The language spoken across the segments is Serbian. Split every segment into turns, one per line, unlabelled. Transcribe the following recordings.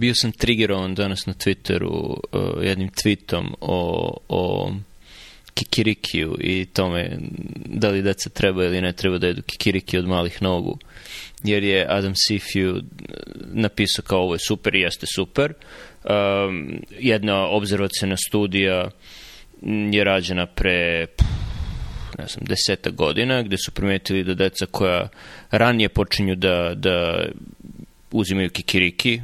bio sam triggerovan danas na Twitteru uh, jednim tweetom o, o kikirikiju i tome da li deca treba ili ne treba da jedu kikiriki od malih nogu. Jer je Adam Sifiu napisao kao ovo je super i jeste super. Um, jedna obzervacijna studija je rađena pre ne znam, deseta godina, gde su primetili da deca koja ranije počinju da, da uzimaju kikiriki,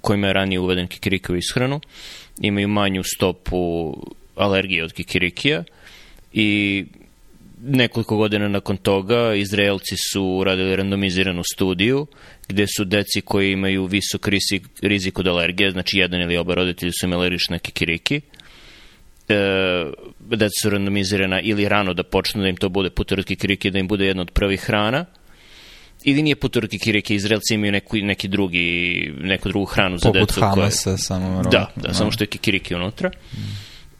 kojima je ranije uveden kikiriki u ishranu, imaju manju stopu alergije od kikirikija i nekoliko godina nakon toga Izraelci su radili randomiziranu studiju gde su deci koji imaju visok rizik, rizik od alergije, znači jedan ili oba roditelji su imali alergične na kikiriki, e, deca su randomizirana ili rano da počnu da im to bude puter od kikiriki, da im bude jedna od prvih hrana, ili nije puter kikiriki, Izraelci imaju neku, neki drugi, neku drugu hranu za
Poput
decu.
Poput Hamasa, samo...
Da, da, samo što je kikiriki unutra.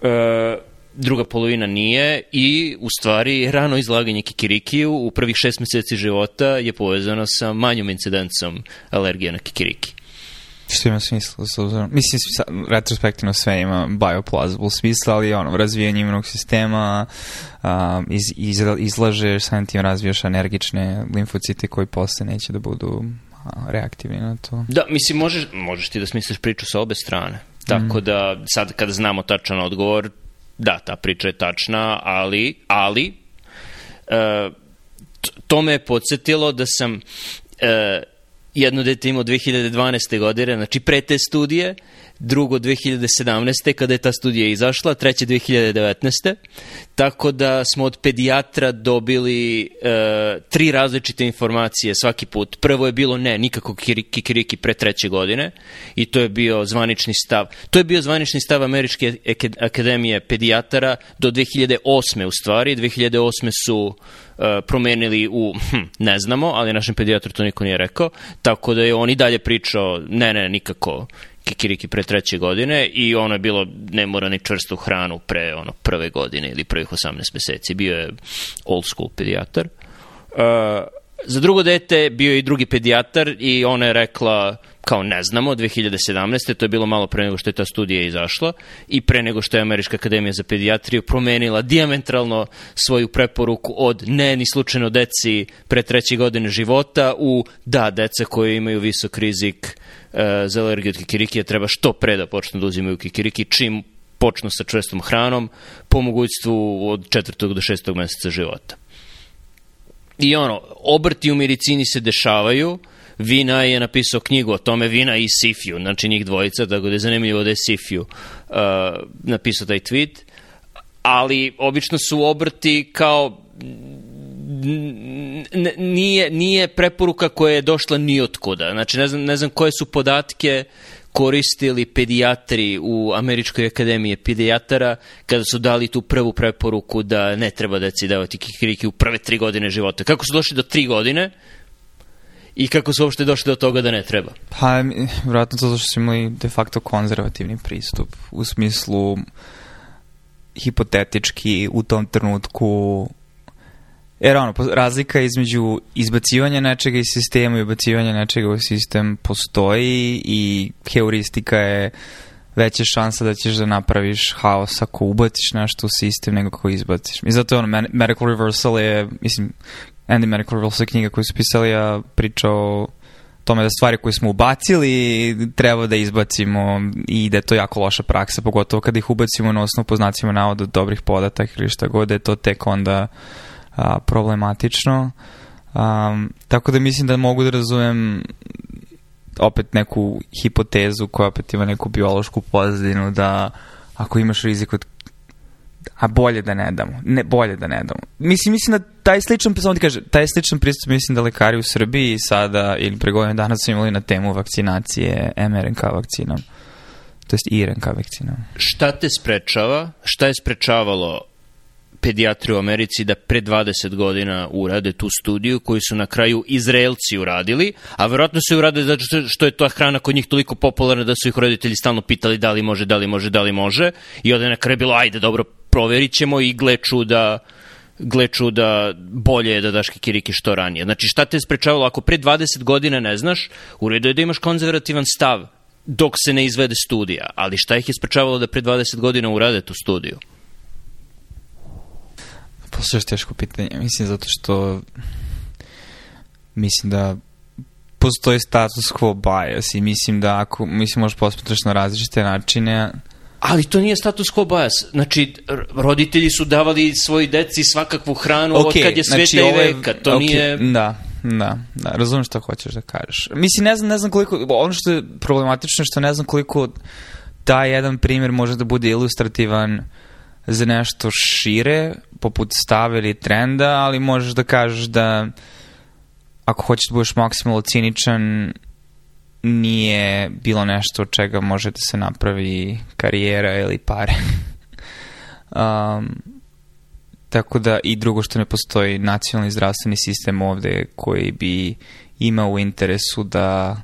E, druga polovina nije i u stvari rano izlaganje kikirikiju u prvih šest meseci života je povezano sa manjom incidencom alergije na kikiriki.
Što ima smisla, s obzirom. Mislim, sa, retrospektivno sve ima bioplausible smisla, ali ono, razvijanje imunog sistema, um, iz, iz, izlažeš, samim tim razvijaš energične limfocite koji posle neće da budu a, reaktivni na to.
Da, mislim, možeš, možeš ti da smisliš priču sa obe strane. Tako da, sad kada znamo tačan odgovor, da, ta priča je tačna, ali, ali, t- to me je podsjetilo da sam e, jedno dete imao 2012. godine, znači pre te studije, drugo 2017. kada je ta studija izašla, treće 2019. Tako da smo od pedijatra dobili e, tri različite informacije svaki put. Prvo je bilo ne, nikako kiri- kikiriki pre treće godine i to je bio zvanični stav. To je bio zvanični stav Američke akademije pedijatara do 2008. u stvari. 2008. su promenili u, hm, ne znamo, ali našem pedijatru to niko nije rekao, tako da je on i dalje pričao, ne, ne, nikako kikiriki pre treće godine i ono je bilo ne mora ni čvrstu hranu pre ono prve godine ili prvih 18 meseci. Bio je old school pedijatar. Uh, za drugo dete bio je i drugi pedijatar i ona je rekla kao ne znamo, 2017. to je bilo malo pre nego što je ta studija izašla i pre nego što je Američka akademija za pedijatriju promenila diametralno svoju preporuku od ne ni slučajno deci pre treće godine života u da, deca koje imaju visok rizik e, za alergiju od kikirikija treba što pre da počnu da uzimaju kikiriki čim počnu sa čvrstom hranom po mogućstvu od četvrtog do šestog meseca života. I ono, obrti u medicini se dešavaju, Vina je napisao knjigu o tome, Vina i Sifju, znači njih dvojica, da je zanimljivo da je Sifju uh, napisao taj tweet, ali obično su obrti kao nije, nije preporuka koja je došla ni od kuda. Znači, ne znam, ne znam koje su podatke koristili pedijatri u Američkoj akademiji pedijatara kada su dali tu prvu preporuku da ne treba deci davati kikiriki u prve tri godine života. Kako su došli do tri godine i kako su uopšte došli do toga da ne treba?
Pa, vjerojatno zato što su imali de facto konzervativni pristup u smislu hipotetički u tom trenutku Jer ono, razlika između izbacivanja nečega iz sistema i ubacivanja nečega u sistem postoji i heuristika je veća šansa da ćeš da napraviš haos ako ubaciš nešto u sistem nego ako izbaciš. I zato ono, Medical Reversal je, mislim, Andy Reversal je knjiga koju su pisali, ja pričao o tome da stvari koje smo ubacili treba da izbacimo i da je to jako loša praksa, pogotovo kada ih ubacimo na osnovu poznacima navoda od dobrih podataka ili šta god, da je to tek onda a, problematično. Um, tako da mislim da mogu da razumem opet neku hipotezu koja opet ima neku biološku pozadinu da ako imaš rizik od a bolje da ne damo. Ne, bolje da ne damo. Mislim, mislim da taj sličan, samo ti kaže, taj sličan pristup mislim da lekari u Srbiji sada ili pre godine dana su imali na temu vakcinacije mRNK vakcinom. To jest IRNK vakcinom.
Šta te sprečava, šta je sprečavalo pedijatri u Americi da pre 20 godina urade tu studiju koju su na kraju Izraelci uradili, a verovatno su je uradili zato što- je ta hrana kod njih toliko popularna da su ih roditelji stalno pitali da li može, da li može, da li može i onda je na kraju bilo ajde dobro proverit ćemo i gle čuda gle čuda, bolje je da daš kikiriki što ranije. Znači šta te je sprečavalo, ako pre 20 godina ne znaš, u redu je da imaš konzervativan stav dok se ne izvede studija. Ali šta ih je sprečavalo da pre 20 godina urade tu studiju?
Posle još teško pitanje. Mislim zato što mislim da postoji status quo bias i mislim da ako, mislim možeš posmatraš na različite načine,
Ali to nije status quo bias. Znači, roditelji su davali svoj deci svakakvu hranu okay, od kad je sveta znači, i veka. To okay, nije...
Da, da, da, razumem šta hoćeš da kažeš. Mislim, ne znam, ne znam koliko, ono što je problematično je što ne znam koliko taj jedan primjer može da bude ilustrativan za nešto šire, poput stave ili trenda, ali možeš da kažeš da ako hoćeš da budeš maksimalno ciničan, nije bilo nešto od čega može da se napravi karijera ili pare. um, tako da i drugo što ne postoji nacionalni zdravstveni sistem ovde koji bi imao u interesu da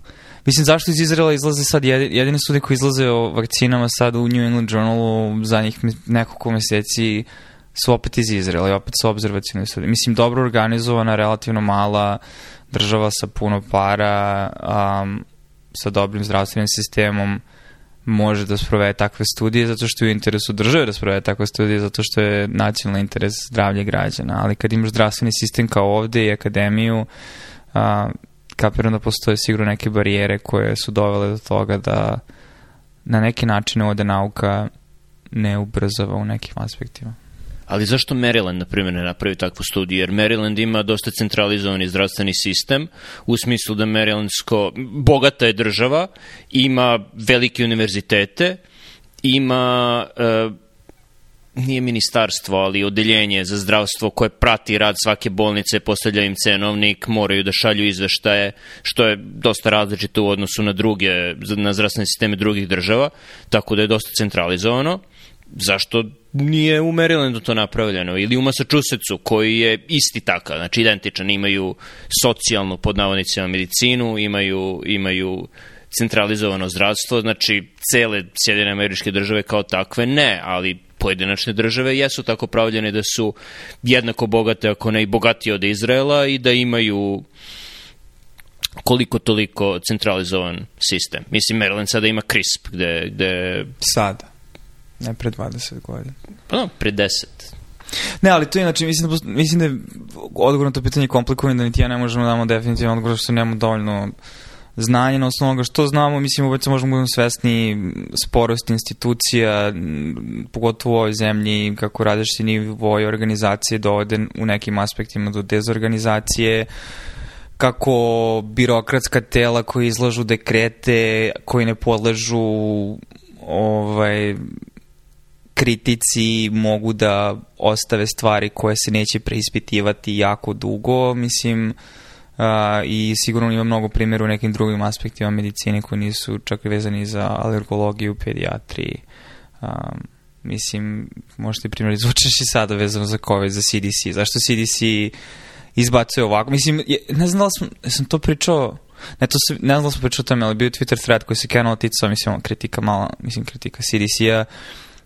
Mislim, zašto iz Izraela izlaze sad jedine studije koje izlaze o vakcinama sad u New England Journalu za njih nekoliko meseci su opet iz Izraela i opet su obzervacijne studije. Mislim, dobro organizovana, relativno mala država sa puno para, um, sa dobrim zdravstvenim sistemom može da sprovede takve studije zato što je u interesu države da sprovede takve studije zato što je nacionalni interes zdravlje građana. Ali kad imaš zdravstveni sistem kao ovde i akademiju, a, kapiram da postoje sigurno neke barijere koje su dovele do toga da na neki način ovde nauka ne ubrzava u nekim aspektima.
Ali zašto Maryland, na primjer, ne napravi takvu studiju? Jer Maryland ima dosta centralizovani zdravstveni sistem, u smislu da Marylandsko, bogata je država, ima velike univerzitete, ima e, nije ministarstvo, ali odeljenje za zdravstvo koje prati rad svake bolnice, postavlja im cenovnik, moraju da šalju izveštaje, što je dosta različito u odnosu na druge, na zdravstvene sisteme drugih država, tako da je dosta centralizovano zašto nije u Marylandu to napravljeno ili u Massachusettsu koji je isti takav, znači identičan, imaju socijalnu pod navodnicima medicinu, imaju, imaju centralizovano zdravstvo, znači cele Sjedine američke države kao takve ne, ali pojedinačne države jesu tako pravljene da su jednako bogate, ako ne i bogatije od Izraela i da imaju koliko toliko centralizovan sistem. Mislim, Maryland sada ima CRISP, gde... gde...
Sada. Ne pre 20 godina.
Pa no, pre 10.
Ne, ali to je, znači, mislim da, mislim da je odgovor na to pitanje komplikovan, da niti ja ne možemo da damo definitivno odgovor što nemamo dovoljno znanje na osnovu onoga što znamo, mislim uveć možemo da budemo svesni sporosti institucija, pogotovo u ovoj zemlji, kako različiti nivoj organizacije dovode u nekim aspektima do dezorganizacije, kako birokratska tela koji izlažu dekrete, koji ne podležu ovaj, kritici mogu da ostave stvari koje se neće preispitivati jako dugo, mislim, uh, i sigurno ima mnogo primjera u nekim drugim aspektima medicine koji nisu čak vezani za alergologiju, pedijatriji. Um, mislim, možete primjer izvučeš i sada vezano za COVID, za CDC. Zašto CDC izbacuje ovako? Mislim, je, ne znam da li sam, sam to pričao Ne, to se, ne znam da smo pričao o tome, ali bio Twitter thread koji se krenuo ticao, mislim, kritika mala, mislim, kritika CDC-a,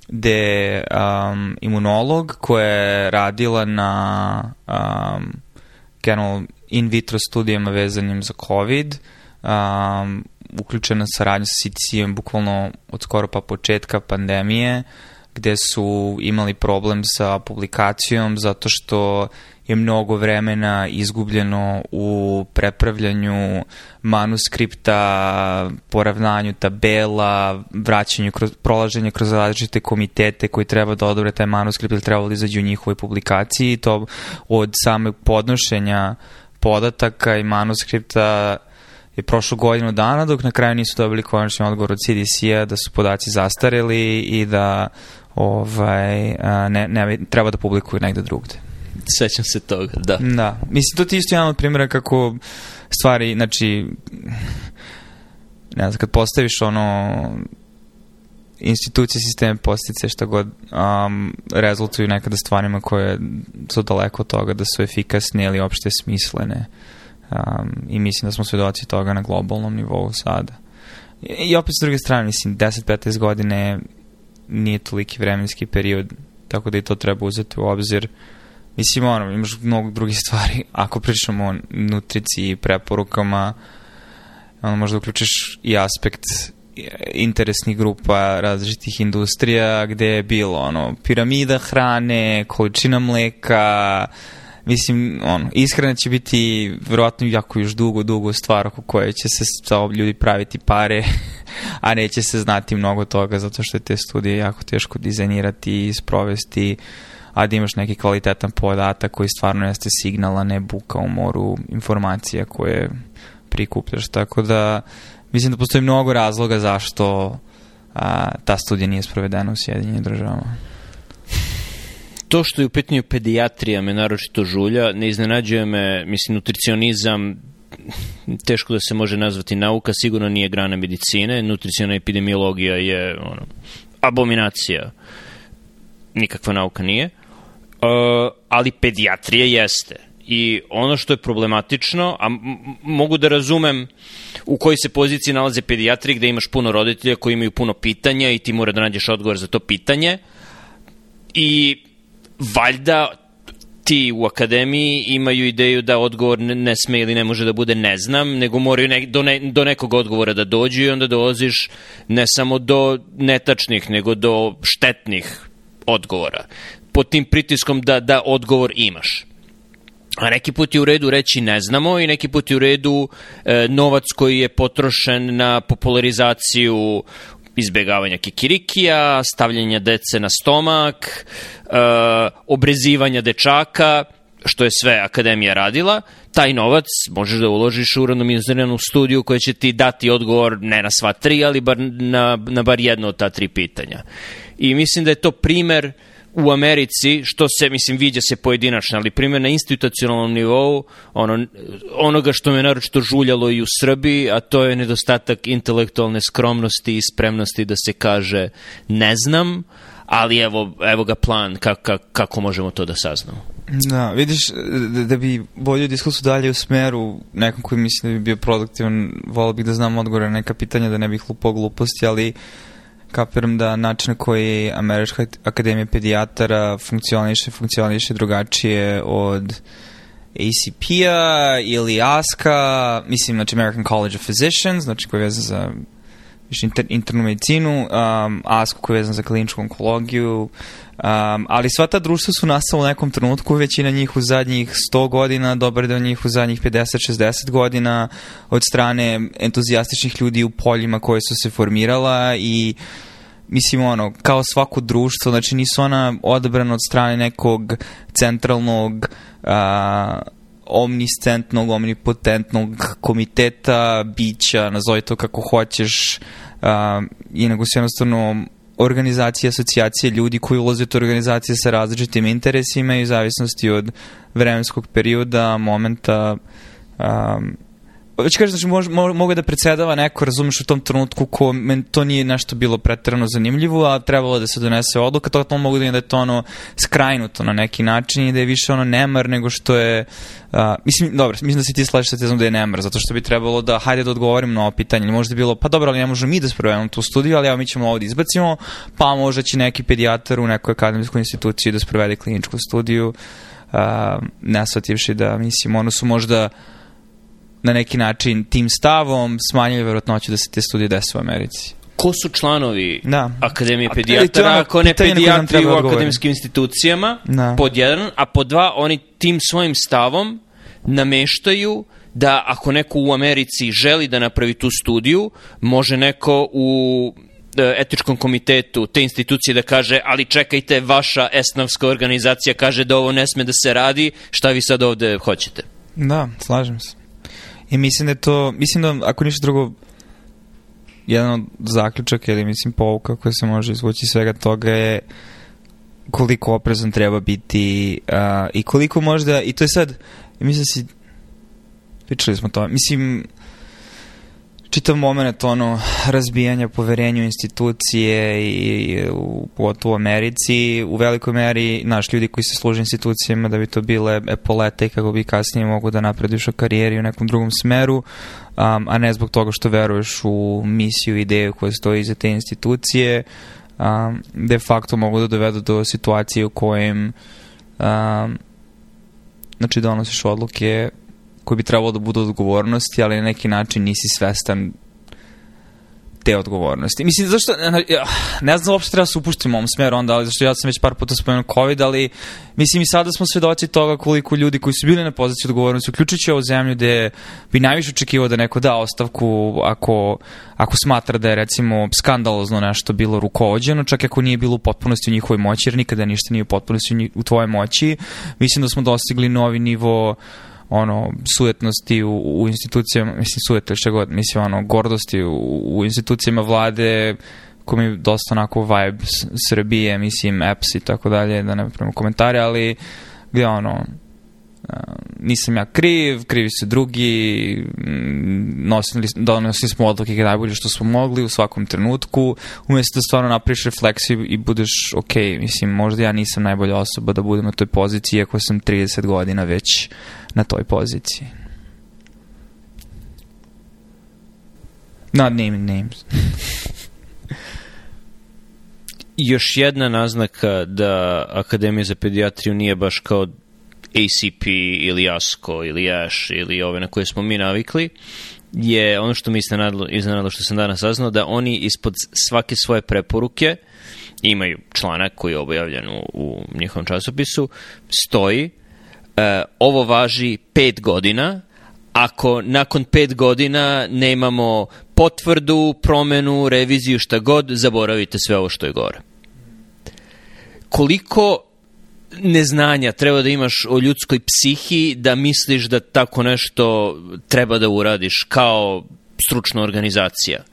gde um, imunolog koja je radila na um, general in vitro studijama vezanim za COVID, um, uključena saradnja sa CDC-em bukvalno od skoro pa početka pandemije, gde su imali problem sa publikacijom zato što je mnogo vremena izgubljeno u prepravljanju manuskripta, poravnanju tabela, vraćanju, kroz, prolaženju kroz različite komitete koji treba da odobre taj manuskript ili treba da izađu u njihovoj publikaciji. To od samog podnošenja podataka i manuskripta je prošlo godinu dana, dok na kraju nisu dobili konačni odgovor od CDC-a da su podaci zastareli i da ovaj, ne, ne, treba da publikuju negde drugde
sećam se toga, da.
Da, mislim, to ti isto jedan od primjera kako stvari, znači, ne znam, kad postaviš ono institucije, sisteme postice, šta god, um, rezultuju nekada stvarima koje su daleko od toga da su efikasne ili opšte smislene. Um, I mislim da smo svedoci toga na globalnom nivou sada. I, i opet s druge strane, mislim, 10-15 godine nije toliki vremenski period, tako da i to treba uzeti u obzir. Mislim, ono, imaš mnogo drugih stvari. Ako pričamo o nutriciji preporukama, ono, možda uključiš i aspekt interesnih grupa različitih industrija gde je bilo ono piramida hrane, količina mleka, mislim, ono, ishrana će biti verovatno jako još dugo, dugo stvar oko koje će se sa ljudi praviti pare, a neće se znati mnogo toga zato što je te studije jako teško dizajnirati i sprovesti, a da imaš neki kvalitetan podatak koji stvarno jeste signal, a ne buka u moru informacija koje prikupljaš. Tako da, mislim da postoji mnogo razloga zašto a, ta studija nije sprovedena u Sjedinjenim državama.
To što je u pitanju pedijatrija me naročito žulja, ne iznenađuje me, mislim, nutricionizam, teško da se može nazvati nauka, sigurno nije grana medicine, nutriciona epidemiologija je ono, abominacija, nikakva nauka nije, uh, ali pedijatrija jeste. I ono što je problematično, a mogu da razumem u kojoj se poziciji nalaze pedijatri gde imaš puno roditelja koji imaju puno pitanja i ti mora da nađeš odgovor za to pitanje i valjda ti u akademiji imaju ideju da odgovor ne sme ili ne može da bude ne znam, nego moraju ne, do, ne, do nekog odgovora da dođu i onda dolaziš ne samo do netačnih, nego do štetnih odgovora. Pod tim pritiskom da, da odgovor imaš. A neki put je u redu reći ne znamo i neki put je u redu e, novac koji je potrošen na popularizaciju izbegavanja kikirikija, stavljanja dece na stomak, obrezivanja dečaka, što je sve akademija radila, taj novac možeš da uložiš u randomiziranu studiju koja će ti dati odgovor ne na sva tri, ali bar na, na bar jedno od ta tri pitanja. I mislim da je to primer u Americi, što se, mislim, viđa se pojedinačno, ali primjer na institucionalnom nivou, ono, onoga što me naročito žuljalo i u Srbiji, a to je nedostatak intelektualne skromnosti i spremnosti da se kaže ne znam, ali evo, evo ga plan kako, kako možemo to da saznamo.
Da, vidiš, da, da bi bolju diskusiju dalje u smeru nekom koji mislim da bi bio produktivan, volio bih da znam odgovore na neka pitanja, da ne bih lupao gluposti, ali kapiram da način na koji Američka akademija pedijatara funkcioniše, funkcioniše drugačije od ACP-a ili ASCA, mislim, znači American College of Physicians, znači koji je vezan za inter, internu medicinu, um, ASCO koji je vezan za kliničku onkologiju, um, ali sva ta društva su nastala u nekom trenutku, većina njih u zadnjih 100 godina, dobar deo njih u zadnjih 50-60 godina od strane entuzijastičnih ljudi u poljima koje su se formirala i mislim ono, kao svako društvo, znači nisu ona odabrana od strane nekog centralnog a, omniscentnog, omnipotentnog komiteta, bića, nazovi to kako hoćeš, i nego su jednostavno organizacije, asocijacije ljudi koji ulaze u organizacije sa različitim interesima i u zavisnosti od vremenskog perioda, momenta, um, već kažeš, mož, mogu da predsedava neko, razumeš, u tom trenutku ko, men to nije nešto bilo pretrano zanimljivo, a trebalo da se donese odluka, to, to mogu da je da je to ono skrajnuto na neki način i da je više ono nemar nego što je, uh, mislim, dobro, mislim da se ti slažiš sa tezom da je nemar, zato što bi trebalo da, hajde da odgovorim na ovo pitanje, možda bilo, pa dobro, ali ne možemo mi da sprovedemo tu studiju, ali evo mi ćemo ovdje izbacimo, pa možda će neki pedijatar u nekoj akademijskoj instituciji da sprovede kliničku studiju, uh, nesvativši da, mislim, ono su možda na neki način tim stavom smanjili verovatnoću da se te studije desi u Americi.
Ko su članovi da. Akademije pedijatara, ono ako ne pedijatri u akademskim institucijama, da. pod jedan, a pod dva, oni tim svojim stavom nameštaju da ako neko u Americi želi da napravi tu studiju, može neko u e, etičkom komitetu te institucije da kaže, ali čekajte, vaša esnavska organizacija kaže da ovo ne sme da se radi, šta vi sad ovde hoćete?
Da, slažem se. I mislim da je to, mislim da ako ništa drugo, jedan od zaključaka ili mislim pouka koja se može izvući svega toga je koliko oprezan treba biti uh, i koliko možda, i to je sad, mislim da si, pričali smo to, mislim, čitav moment ono razbijanja poverenja u institucije i u, u Americi. U velikoj meri naš ljudi koji se služe institucijama da bi to bile epolete i kako bi kasnije mogu da napreduš u karijeri u nekom drugom smeru um, a ne zbog toga što veruješ u misiju ideju koja stoji iza te institucije um, de facto mogu da dovedu do situacije u kojem um, znači donosiš odluke koji bi trebalo da budu odgovornosti, ali na neki način nisi svestan te odgovornosti. Mislim, zašto, ne znam uopšte treba da se upuštiti u ovom smeru onda, ali zašto ja sam već par puta spomenuo COVID, ali mislim i sada smo svedoci toga koliko ljudi koji su bili na poziciji odgovornosti, uključujući ovu zemlju gde bi najviše očekivao da neko da ostavku ako, ako smatra da je recimo skandalozno nešto bilo rukovođeno, čak ako nije bilo u potpunosti u njihovoj moći, jer nikada ništa nije u potpunosti u tvojoj moći. Mislim da smo dostigli novi nivo ono sujetnosti u, u institucijama, mislim sujet šta god, mislim ono gordosti u, u institucijama vlade ko mi dosta onako vibe Srbije, mislim apps i tako dalje, da ne prema komentare, ali gde ono nisam ja kriv, krivi su drugi, nosili, donosili smo odluke najbolje što smo mogli u svakom trenutku, umjesto da stvarno napriš refleksiju i budeš ok, mislim, možda ja nisam najbolja osoba da budem na toj poziciji, iako sam 30 godina već na toj poziciji. Not naming names.
Još jedna naznaka da Akademija za pedijatriju nije baš kao ACP ili ASCO ili ASH ili ove na koje smo mi navikli je ono što mi iznenadilo što sam danas saznao da oni ispod svake svoje preporuke imaju članak koji je objavljen u, u njihovom časopisu stoji e, ovo važi pet godina, ako nakon pet godina nemamo potvrdu, promenu, reviziju, šta god, zaboravite sve ovo što je gore. Koliko neznanja treba da imaš o ljudskoj psihi da misliš da tako nešto treba da uradiš kao stručna organizacija.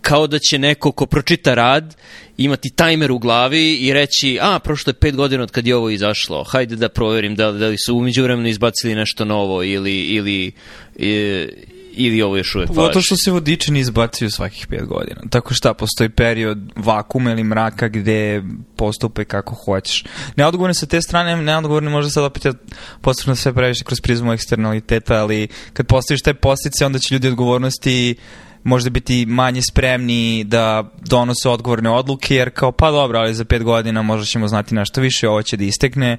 Kao da će neko ko pročita rad imati tajmer u glavi i reći, a, prošlo je pet godina od kad je ovo izašlo, hajde da proverim da, da li su umeđu vremenu izbacili nešto novo ili, ili, ili, ili ovo još uvek važi.
Zato što se vodiče ne izbacuju svakih pet godina. Tako šta, postoji period vakuma ili mraka gde postupe kako hoćeš. Neodgovorni sa te strane, neodgovorni možda sad opet ja postavljam sve previše kroz prizmu eksternaliteta, ali kad postaviš te postice, onda će ljudi odgovornosti možda biti manje spremni da donose odgovorne odluke, jer kao pa dobro, ali za pet godina možda ćemo znati nešto više, ovo će da istekne.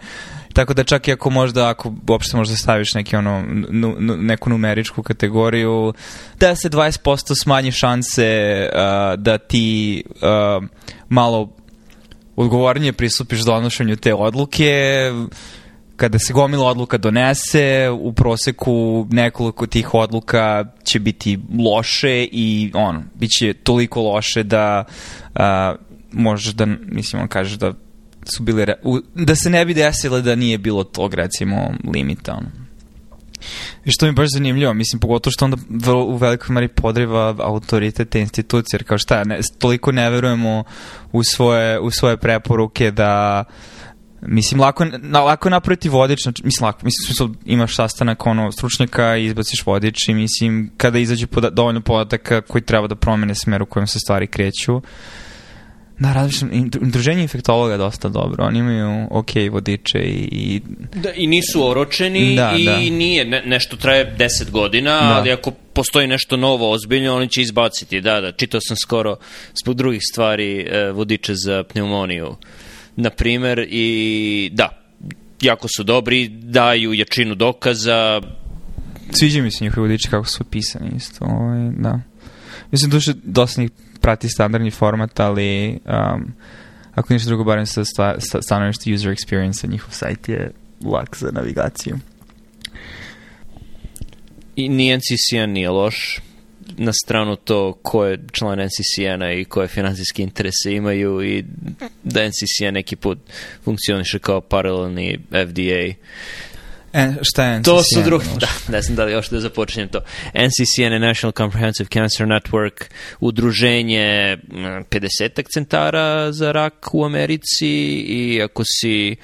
Tako da čak i ako možda, ako uopšte možda staviš neki ono, nu, nu, neku numeričku kategoriju, da se 20% smanji šanse uh, da ti uh, malo odgovornije pristupiš donošenju te odluke, kada se gomila odluka donese, u proseku nekoliko tih odluka će biti loše i ono, bit će toliko loše da a, možeš da, mislim, on kaže da su bile, da se ne bi desile da nije bilo tog, recimo, limita, ono. I što mi je baš zanimljivo, mislim, pogotovo što onda u velikoj meri podriva autoritet te institucije, jer kao šta, ne, toliko ne verujemo u svoje, u svoje preporuke da Mislim, lako, na, lako napraviti vodič, znači, mislim, lako, mislim, imaš sastanak ono, stručnjaka i izbaciš vodič i mislim, kada izađe poda, dovoljno podataka koji treba da promene smer u kojem se stvari kreću, Da, različno. Udruženje infektologa je dosta dobro. Oni imaju ok vodiče i... i...
Da, i nisu oročeni da, i da. nije, ne, nešto traje 10 godina, da. ali ako postoji nešto novo, ozbiljno, oni će izbaciti. Da, da, čitao sam skoro zbog drugih stvari e, vodiče za pneumoniju na primer, i da, jako su dobri, daju jačinu dokaza.
Sviđa mi se njihovi vodiči kako su pisani isto, ovaj, da. Mislim, duše, dosta njih prati standardni format, ali um, ako ništa drugo, barem sa, stanovište user experience, njihov sajt je lak za navigaciju.
I ni NCCN nije loš na stranu to ko je član NCCN-a i koje finansijske interese imaju i da NCCN neki put funkcioniše kao paralelni FDA.
E, šta je NCCN?
To su drugi, da, ne znam da li još da započinjem to. NCCN je National Comprehensive Cancer Network, udruženje 50 centara za rak u Americi i ako si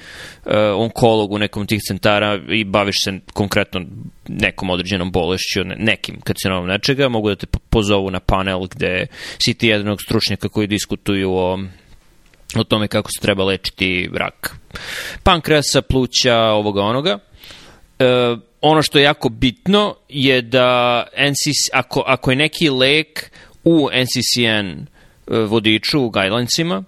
uh, onkolog u nekom tih centara i baviš se konkretno nekom određenom bolešću, nekim karcinomom nečega, mogu da te pozovu na panel gde si ti jednog stručnjaka koji diskutuju o o tome kako se treba lečiti rak pankreasa, pluća, ovoga onoga. E, ono što je jako bitno je da NCC, ako, ako je neki lek u NCCN e, vodiču, u guidelinesima,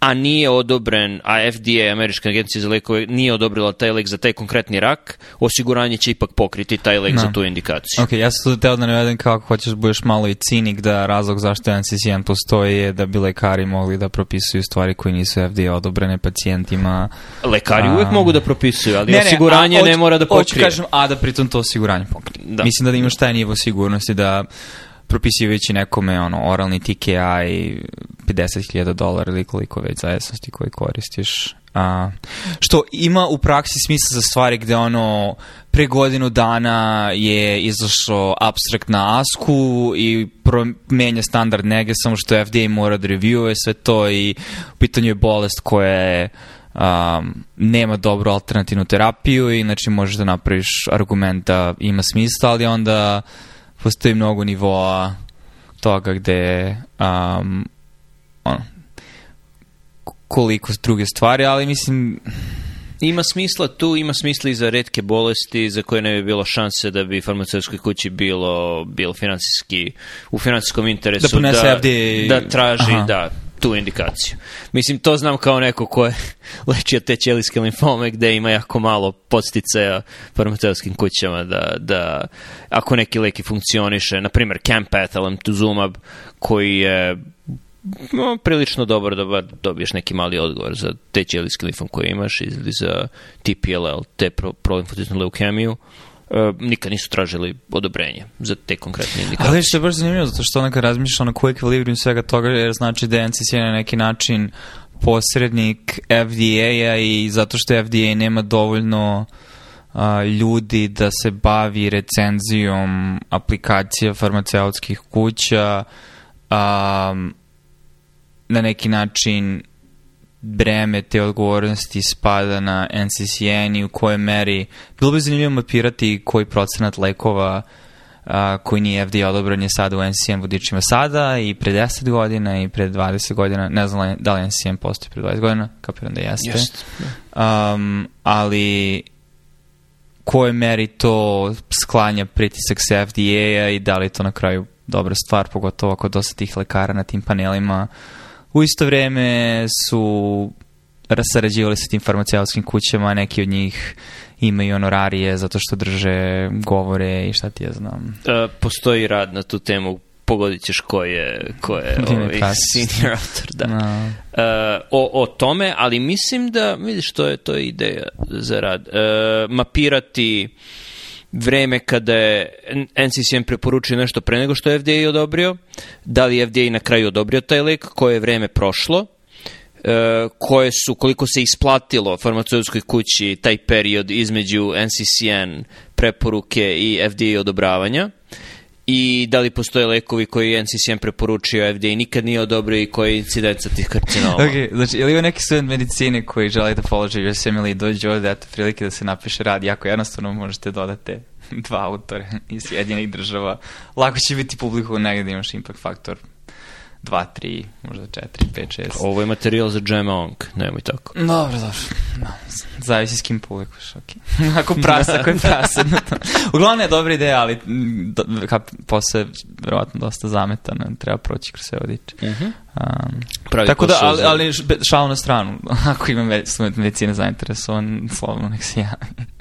a nije odobren, a FDA, Američka agencija za lekove, nije odobrila taj lek za taj konkretni rak, osiguranje će ipak pokriti taj lek
Da.
za tu indikaciju.
Ok, ja sam tu teo da navedem kako hoćeš da budeš malo i cinik da razlog zašto NCCN postoji je da bi lekari mogli da propisuju stvari koje nisu FDA odobrene pacijentima.
Lekari
A.
uvek mogu da propisuju, ali osiguranje
a,
ne
hoću-
mora da
hoću
pokrije.
kažem, a da pritom to osiguranje pokrije.
Da.
Mislim da, da imaš taj nivo sigurnosti da propisivajući nekome ono, oralni TKI 50.000 dolara ili koliko već zavisnosti koji koristiš. A, što ima u praksi smisla za stvari gde ono pre godinu dana je izašao abstrakt na ASKU i promenja standard nege, samo što FDA mora da reviewuje sve to i u pitanju je bolest koja je um, nema dobru alternativnu terapiju i znači možeš da napraviš argument da ima smisla, ali onda postoji mnogo nivoa toga gde um, ono, koliko druge stvari, ali mislim
Ima smisla tu, ima smisla i za redke bolesti za koje ne bi bilo šanse da bi farmaceutskoj kući bilo, bilo finansijski, u finansijskom interesu
Da
da,
FDA.
da traži
Aha.
da, tu indikaciju. Mislim, to znam kao neko ko je lečio te ćelijske limfome gde ima jako malo podsticaja farmaceutskim kućama da, da ako neki leki funkcioniše, na primjer Campath, Alemtuzumab, koji je no, prilično dobar da bar dobiješ neki mali odgovor za te ćelijski limfom koje imaš ili za TPLL, te pro, prolimfocitnu leukemiju. E, nikad nisu tražili odobrenje za te konkretne indikacije.
Ali što je baš zanimljivo, zato što onaka razmišlja na koji ekvilibrium svega toga, jer znači da je na neki način posrednik FDA-a i zato što FDA nema dovoljno a, ljudi da se bavi recenzijom aplikacija farmaceutskih kuća, a, na neki način breme te odgovornosti spada na NCCN i u kojoj meri. Bilo bi zanimljivo mapirati koji procenat lekova a, koji nije FDA odobran je sada u NCCN vodičima sada i pre 10 godina i pre 20 godina. Ne znam da li NCCN postoji pre 20 godina, kapiram da jeste.
Jest.
Um, ali kojoj meri to sklanja pritisak sa FDA-a i da li je to na kraju dobra stvar, pogotovo ako dosta tih lekara na tim panelima u isto vreme su sarađivali sa tim farmaceutskim kućama, neki od njih imaju honorarije zato što drže govore i šta ti ja znam.
E, postoji rad na tu temu, pogodit ćeš ko je, ko je ovaj, senior autor. Da.
No.
E, o, o tome, ali mislim da, vidiš, to je, to je ideja za rad. E, mapirati vreme kada je NCCN preporučio nešto pre nego što je FDA odobrio, da li je FDA na kraju odobrio taj lek, koje je vreme prošlo, e, koje su, koliko se isplatilo farmaceutskoj kući taj period između NCCN preporuke i FDA odobravanja i da li postoje lekovi koji je NCCN preporučio, FDA nikad nije odobrio i koji je incidenca tih karcinoma.
Ok, znači, ili ima neki student medicine koji želi da položi USM ili dođe ovde, eto, prilike da se napiše rad, jako jednostavno možete dodate dva autore iz Sjedinjenih država. Lako će biti publiku negdje da imaš impact faktor 2, 3, možda 4, 5, 6.
Ovo je materijal za Jam Ong, nemoj tako.
Dobro, dobro. No, zavisi s kim publikuješ, ok. ako prasa, ako je prasa. Uglavnom je dobra ideja, ali do, kap, posle verovatno dosta zametana, treba proći kroz sve vodiče.
Uh -huh.
Um,
Pravi
tako da, ali, ali šalu na stranu, ako ima ve- student medicine zainteresovan, slobodno nek se javi.